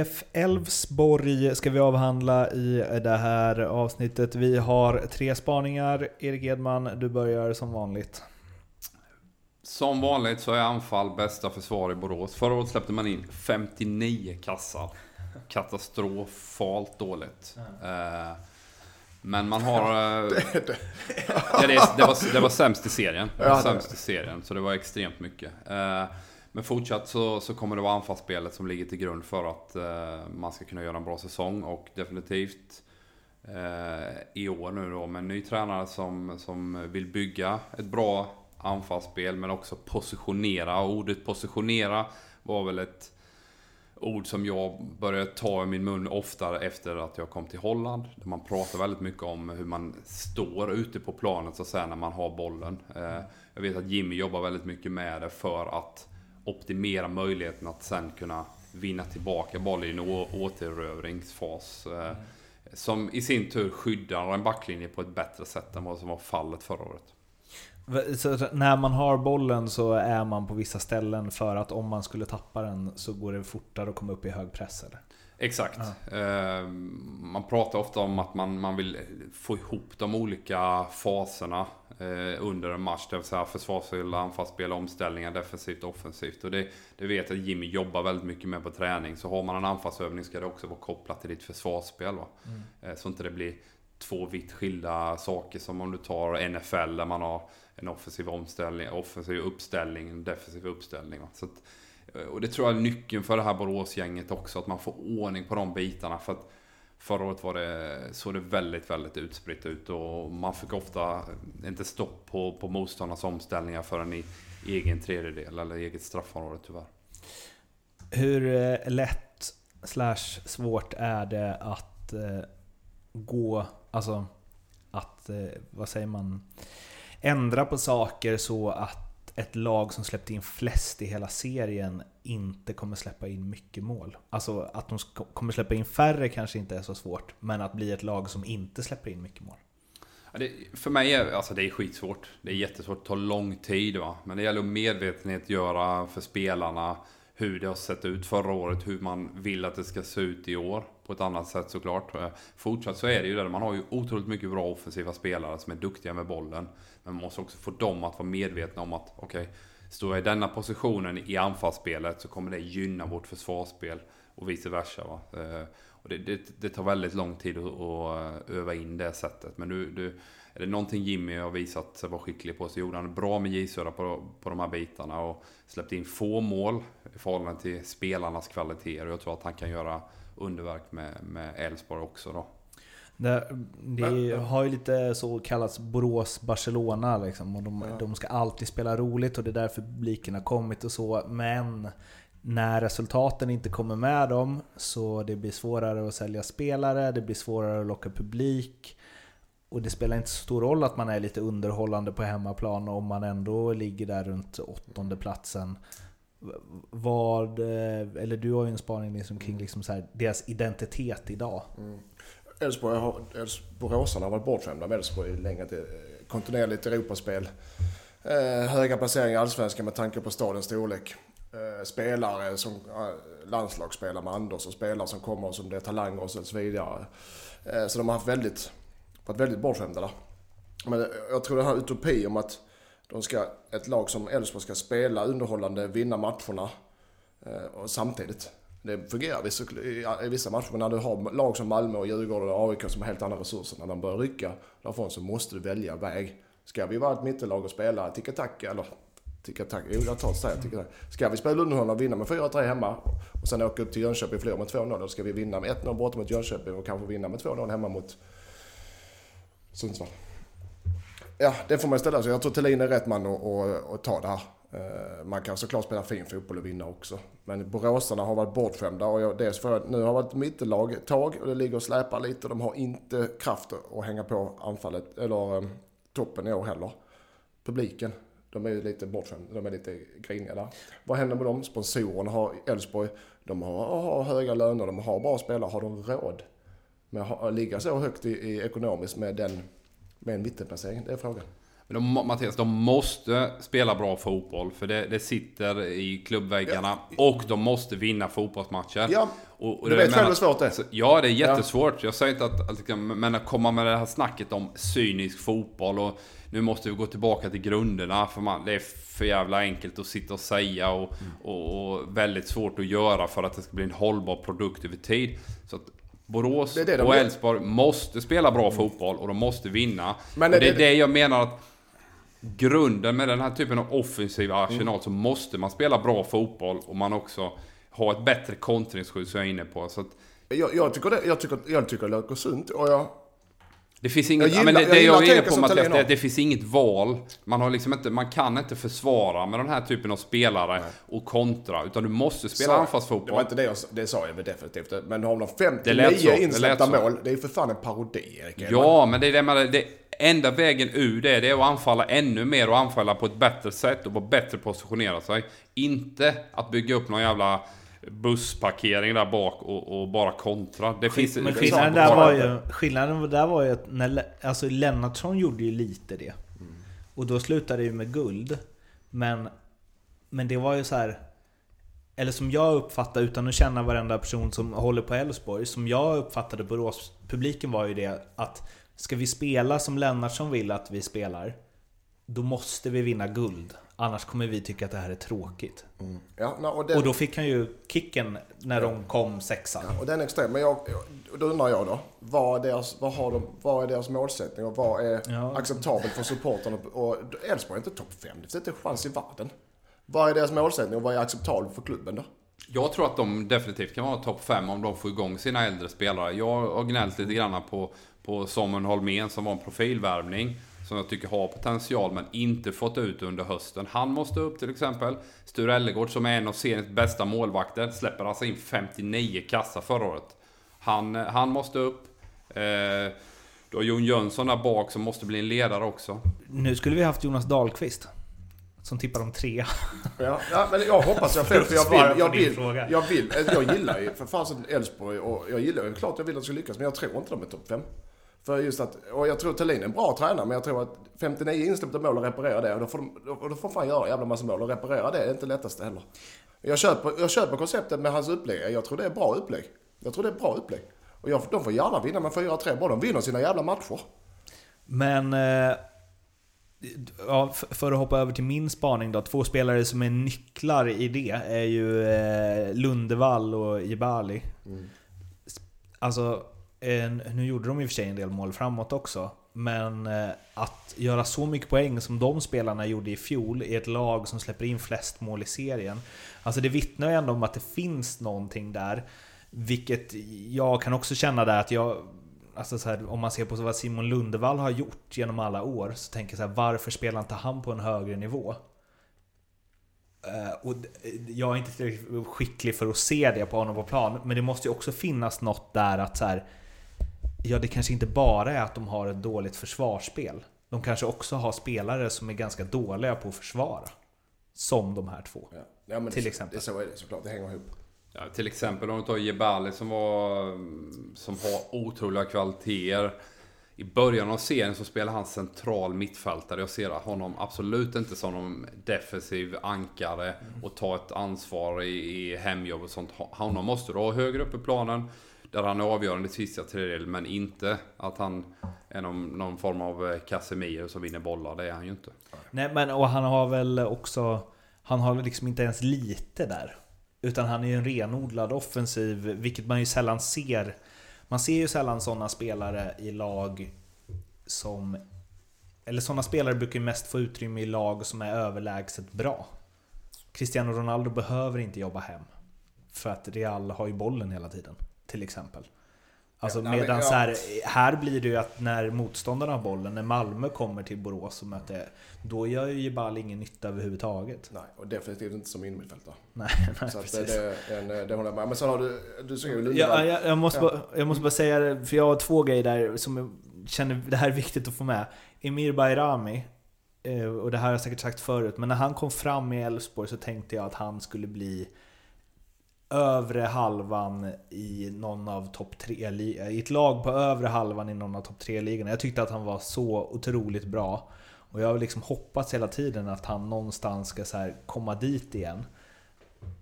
IF Elfsborg ska vi avhandla i det här avsnittet. Vi har tre spaningar. Erik Edman, du börjar som vanligt. Som vanligt så är anfall bästa försvar i Borås. Förra året släppte man in 59 kassar. Katastrofalt dåligt. Mm. Men man har... ja, det, det, var, det var sämst i serien. Det var sämst i serien, så det var extremt mycket. Men fortsatt så, så kommer det vara anfallsspelet som ligger till grund för att eh, man ska kunna göra en bra säsong. Och definitivt eh, i år nu då med en ny tränare som, som vill bygga ett bra anfallsspel men också positionera. Ordet positionera var väl ett ord som jag började ta i min mun oftare efter att jag kom till Holland. Där man pratar väldigt mycket om hur man står ute på planet så att säga när man har bollen. Eh, jag vet att Jimmy jobbar väldigt mycket med det för att optimera möjligheten att sen kunna vinna tillbaka bollen i en återerövringsfas. Mm. Som i sin tur skyddar en backlinje på ett bättre sätt än vad som var fallet förra året. Så när man har bollen så är man på vissa ställen för att om man skulle tappa den så går det fortare att komma upp i hög press eller? Exakt. Ja. Ehm, man pratar ofta om att man, man vill få ihop de olika faserna eh, under en match. Det vill säga försvarsspel, anfallsspel, omställningar, defensivt och offensivt. Och det, det vet jag att Jimmy jobbar väldigt mycket med på träning. Så har man en anfallsövning ska det också vara kopplat till ditt försvarsspel. Va? Mm. Eh, så inte det blir två vitt skilda saker som om du tar NFL där man har en offensiv omställning, offensiv uppställning, en defensiv uppställning. Va? Så att, eh, och det tror jag är nyckeln för det här Boråsgänget också, att man får ordning på de bitarna. För att Förra året var det, såg det väldigt, väldigt utspritt ut och man fick ofta inte stopp på, på motståndarnas omställningar förrän i egen tredjedel eller eget straffområde tyvärr. Hur eh, lätt slash svårt är det att eh, gå, alltså att, eh, vad säger man, ändra på saker så att ett lag som släppte in flest i hela serien inte kommer släppa in mycket mål. Alltså att de kommer släppa in färre kanske inte är så svårt, men att bli ett lag som inte släpper in mycket mål. Ja, det, för mig är alltså det är skitsvårt. Det är jättesvårt, det tar lång tid. Va? Men det gäller att medvetenhet göra för spelarna hur det har sett ut förra året, hur man vill att det ska se ut i år. På ett annat sätt såklart. Eh, fortsatt så är det ju det, man har ju otroligt mycket bra offensiva spelare som är duktiga med bollen. Men man måste också få dem att vara medvetna om att okej, okay, står jag i denna positionen i anfallsspelet så kommer det gynna vårt försvarsspel och vice versa. Va? Eh, och det, det, det tar väldigt lång tid att, att öva in det sättet. Men du, du, är det någonting Jimmy har visat sig vara skicklig på så gjorde han bra med j på, på de här bitarna och släppte in få mål i förhållande till spelarnas kvaliteter. Och jag tror att han kan göra underverk med Elfsborg också då. Det, det, har ju lite så kallats Borås-Barcelona liksom. Och de, ja. de, ska alltid spela roligt och det är därför publiken har kommit och så. Men när resultaten inte kommer med dem så det blir svårare att sälja spelare, det blir svårare att locka publik. Och det spelar inte så stor roll att man är lite underhållande på hemmaplan om man ändå ligger där runt åttonde platsen. Vad, eh, eller du har ju en spaning liksom kring liksom så här, deras identitet idag. Mm. Elfsborg har, Boråsarna har varit bortskämda med Elfsborg länge. Till, kontinuerligt Europaspel. Eh, höga placeringar i Allsvenskan med tanke på stadens storlek. Eh, spelare som eh, landslagsspelare med Anders och spelare som kommer som det är talanger och så vidare. Eh, så de har haft väldigt, varit väldigt bortskämda där. Men jag tror den här utopi om att de ska, ett lag som Elfsborg ska spela underhållande, vinna matcherna eh, och samtidigt. Det fungerar i vissa matcher, men när du har lag som Malmö och Djurgården och AIK som har helt andra resurser, när de börjar rycka därifrån så måste du välja väg. Ska vi vara ett mittellag och spela ticka-tack, eller ticka-tack, jo jag tar säga ticka Ska vi spela underhållande och vinna med 4-3 hemma och sen åka upp till Jönköping och förlora med 2-0, eller ska vi vinna med 1-0 borta mot Jönköping och kanske vinna med 2-0 hemma mot Sundsvall? Ja, det får man ställa sig. Jag tror Thelin är rätt man att, att, att ta det här. Eh, man kan såklart spela fin fotboll och vinna också. Men boråsarna har varit bortskämda och jag, dels för att nu har varit mittellag ett tag och det ligger och släpar lite. De har inte kraft att hänga på anfallet, eller eh, toppen i år heller. Publiken, de är ju lite bortskämda, de är lite griniga där. Vad händer med dem? Sponsorerna har Elfsborg, de har, har, höga löner, de har bra spelare. Har de råd med att ligga så högt i, i ekonomiskt med den med en mittenplacering? Det är frågan. Men de, Mattias, de måste spela bra fotboll. För det, det sitter i klubbväggarna. Och de måste vinna fotbollsmatcher. Ja, och, och du vet själv hur svårt det är. Ja, det är jättesvårt. Jag säger inte att, att liksom, men att komma med det här snacket om cynisk fotboll och nu måste vi gå tillbaka till grunderna för man, det är för jävla enkelt att sitta och säga och, Mm. och, och väldigt svårt att göra för att det ska bli en hållbar produkt över tid. Så att Borås Det det de och. Elfsborg måste spela bra fotboll och de måste vinna. Men och det- det är det- det jag menar att grunden med den här typen av offensiv arsenal Mm. så måste man spela bra fotboll och man också ha ett bättre kontringsskydd som jag är inne på. Så att Jag, jag, tycker det, jag, tycker, jag tycker det låter sunt och jag... Det finns inget, Jag gillar- men det, jag det jag är inne på Mattias, det, det finns inget val. Man, har liksom inte, man kan inte försvara med den här typen av spelare och kontra. Utan du måste spela anfallsfotboll. Det var inte det jag det sa jag definitivt. Men har de Det lät 59 så, det insläppta mål, det är ju för fan en parodi Erik. Ja, men det är det med det enda vägen ur det, det är att anfalla ännu mer och anfalla på ett bättre sätt och på bättre positionera sig. Inte att bygga upp någon jävla bussparkering där bak och, och bara kontra. Det finns... Men skillnaden där var ju, skillnaden där var ju att när, alltså Lennartsson gjorde ju lite det. Och då slutade det ju med guld. Men, men det var ju så här. Eller som jag uppfattade, utan att känna varenda person som håller på Elfsborg, som jag uppfattade Borås-publiken var ju det att ska vi spela som Lennartsson vill att vi spelar, då måste vi vinna guld. Annars kommer vi tycka att det här är tråkigt. Ja, nej, och, den, Och då fick han ju kicken när de kom sexa. och den är extrem. Men jag, jag, då undrar jag då. Vad är, deras, vad, har de, vad är deras målsättning och vad är Ja. acceptabelt för supportrarna? Och Elfsborg är inte topp 5. Det finns inte en chans i världen. Vad är deras målsättning och vad är acceptabelt för klubben då? Jag tror att de definitivt kan vara topp 5 om de får igång sina äldre spelare. Jag har gnällt lite grann på, på Samuel Holmén som var en profilvärvning. Som jag tycker har potential men inte fått ut under hösten. Han måste upp till exempel. Sture Ellegård som är en av seriens bästa målvakter släpper alltså in 59 kassa förra året. Han, han måste upp. Eh, du har Jon Jönsson där bak som måste bli en ledare också. Nu skulle vi haft Jonas Dahlqvist. Som tippar om tre. Ja, ja, men jag hoppas jag fel, för jag vill, jag vill, jag vill, jag gillar ju för fasen Elfsborg och jag gillar ju klart jag vill att de ska lyckas men jag tror inte de är topp 5. För just att, och jag tror Thelin är en bra tränare men jag tror att 59 insläppta mål och reparera det och då får de, och då får fan göra en jävla massa mål och reparera det är inte lättaste heller. Jag köper, jag köper konceptet med hans upplägg, jag tror det är bra upplägg. Jag tror det är bra upplägg. Och jag, de får gärna vinna med 4-3 bara de vinner sina jävla matcher. Men... eh, Ja, för att hoppa över till min spaning då. Två spelare som är nycklar i det är ju eh, Lundevall och Jebali. Alltså, nu gjorde de i och för sig en del mål framåt också. Men eh, att göra så mycket poäng som de spelarna gjorde i fjol i ett lag som släpper in flest mål i serien. Alltså det vittnar ju ändå om att det finns någonting där. Vilket jag kan också känna där att jag... Alltså så här, om man ser på vad Simon Lundevall har gjort genom alla år så tänker jag så här, varför spelar inte han på en högre nivå? Eh, och jag är inte tillräckligt skicklig för att se det på honom på plan, men det måste ju också finnas något där att så här, Ja, det kanske inte bara är att de har ett dåligt försvarsspel. De kanske också har spelare som är ganska dåliga på att försvara. Som de här två. Ja. Ja, men Till det, exempel. Det, så är det såklart, det hänger ihop. Ja, till exempel om du tar Jebali som var... Som har otroliga kvaliteter. I början av serien så spelar han central mittfältare. Jag ser honom absolut inte som någon defensiv ankare och ta ett ansvar i, i hemjobb och sånt. Honom måste du ha högre upp i planen. Där han är avgörande i sista tredjedel, men inte att han är någon, någon form av eh, Casemiro som vinner bollar. Det är han ju inte. Nej, men och han har väl också... Han har väl liksom inte ens lite där. Utan han är ju en renodlad offensiv, vilket man ju sällan ser. Man ser ju sällan sådana spelare i lag som... Eller sådana spelare brukar ju mest få utrymme i lag som är överlägset bra. Cristiano Ronaldo behöver inte jobba hem. För att Real har ju bollen hela tiden, till exempel. Alltså Ja, medan ja. här, här blir det ju att när motståndarna har bollen, när Malmö kommer till Borås och möter, då gör ju Jebal ingen nytta överhuvudtaget. Nej, och definitivt inte som innermittfältare. Nej, nej Så precis. det, det, det håller jag med Men sen har du, du säger ju Ja, Lundevall. jag, jag, måste Ja. bara, jag måste bara säga det, för jag har två grejer där som jag känner det här är viktigt att få med. Emir Bayrami, eh, och det här har jag säkert sagt förut, men när han kom fram i Elfsborg så tänkte jag att han skulle bli övre halvan i någon av topp tre-ligorna. i ett lag på övre halvan i någon av topp tre ligorna. Jag tyckte att han var så otroligt bra. Och jag har liksom hoppats hela tiden att han någonstans ska så här komma dit igen.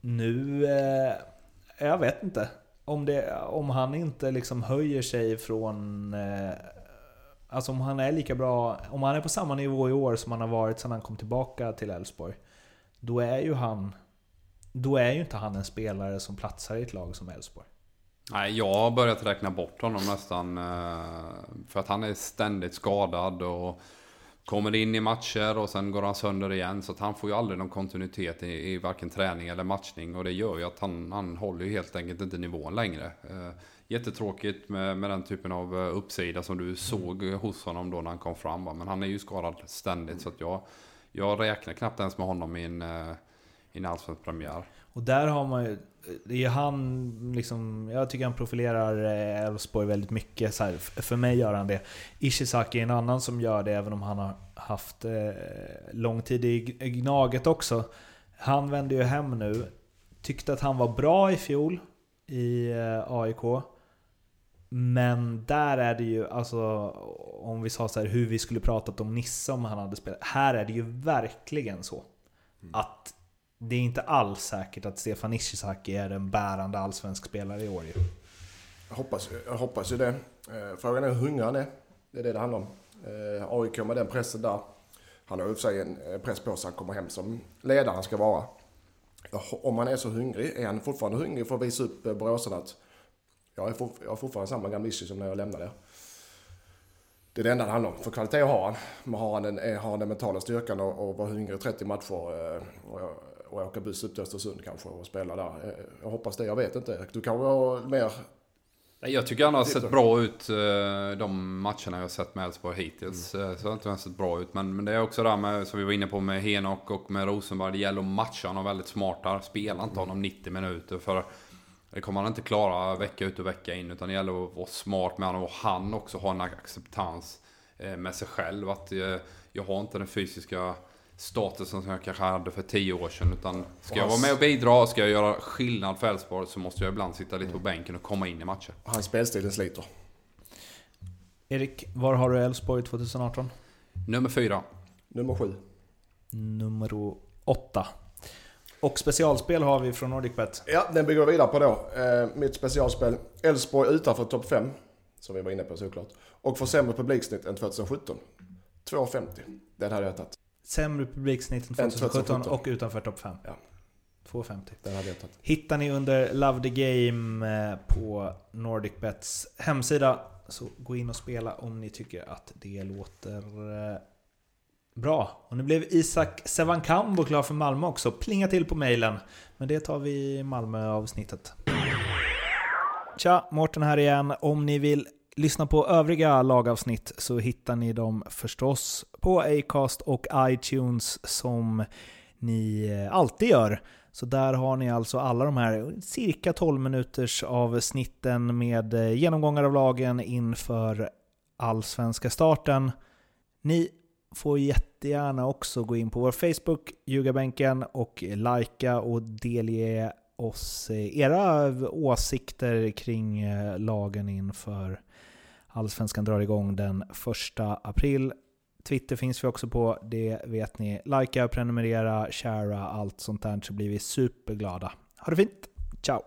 Nu... Eh, jag vet inte. Om, det, om han inte liksom höjer sig från... Eh, alltså om han är lika bra... Om han är på samma nivå i år som han har varit sedan han kom tillbaka till Elfsborg. Då är ju han... Då är ju inte han en spelare som platsar i ett lag som Elfsborg. Nej, jag har börjat räkna bort honom nästan. Eh, för att han är ständigt skadad och kommer in i matcher och sen går han sönder igen. Så att han får ju aldrig någon kontinuitet i, i varken träning eller matchning. Och det gör ju att han, han håller ju helt enkelt inte nivån längre. Eh, jättetråkigt med, med den typen av eh, uppsida som du såg hos honom då när han kom fram. Men han är ju skadad ständigt. Så att jag, jag räknar knappt ens med honom i en, i en allsvensk premiär. Och där har man ju det är han, liksom, jag tycker han profilerar eh, Elfsborg väldigt mycket. Så här, för mig gör han det. Ishizaki är en annan som gör det, även om han har haft eh, lång tid i Gnaget också. Han vänder ju hem nu. Tyckte att han var bra i fjol i eh, AIK. Men där är det ju, alltså om vi sa så här, hur vi skulle pratat om Nisse om han hade spelat. Här är det ju verkligen så. Mm. Att det är inte alls säkert att Stefan Ishizaki är en bärande allsvensk spelare i år ju. Jag hoppas, jag hoppas ju det. Eh, frågan är hur hungrig han är. Det är det det handlar om. Eh, AIK med den pressen där. Han har i och för sig en eh, press på sig att komma hem som ledare han ska vara. Om han är så hungrig, är han fortfarande hungrig för att visa upp boråsarna att jag, är for, jag är fortfarande samma gamla som när jag lämnade. Det är det enda det handlar om. För kvalitet har han. Men har han den, har han den mentala styrkan och, och vara hungrig 30 matcher och, och åka buss upp till Östersund kanske och spela där. Eh, jag hoppas det, jag vet inte. Du kanske har mer... Jag tycker han har sett bra ut eh, de matcherna jag har sett med Elfsborg hittills. Mm. Eh, så har inte sett bra ut. Men, men det är också det här med, som vi var inne på med Henok och med Rosenberg. Det gäller att matcha honom väldigt smart där. Spela inte honom 90 minuter. För det kommer han inte klara vecka ut och vecka in. Utan det gäller att vara smart med honom. Och han också har en acceptans med sig själv. Att jag har inte den fysiska statusen som jag kanske hade för tio år sedan. Utan ska jag vara med och bidra, ska jag göra skillnad för Elfsborg så måste jag ibland sitta lite på bänken och komma in i matcher. Hans spelstil sliter. Erik, var har du Elfsborg 2018? Nummer fyra. Nummer sju. Nummer åtta. Och specialspel har vi från NordicBet. Ja, den bygger jag vidare på då. Eh, mitt specialspel. Elfsborg utanför topp 5. Som vi var inne på såklart. Och får sämre publiksnitt än 2017. 2,50. Den hade jag tagit. Sämre publiksnitt än 2017 och utanför topp 5. Ja. 2,50. Den hade jag tagit. Hittar ni under Love the Game eh, på NordicBets hemsida. Så gå in och spela om ni tycker att det låter eh, bra. Och nu blev Isak Sevankambo klar för Malmö också. Plinga till på mejlen. Men det tar vi i Malmö-avsnittet. Tja, Mårten här igen. Om ni vill lyssna på övriga lagavsnitt så hittar ni dem förstås på Acast och iTunes som ni eh, alltid gör. Så där har ni alltså alla de här cirka 12 minuters avsnitten med eh, genomgångar av lagen inför allsvenska starten. Ni får jättegärna också gå in på vår Facebook, Ljugarbänken, och likea och delge oss eh, era åsikter kring lagen inför Allsvenskan drar igång den 1 april. Twitter finns vi också på, det vet ni. Likea, prenumerera, sharea, allt sånt där så blir vi superglada. Ha det fint! Ciao!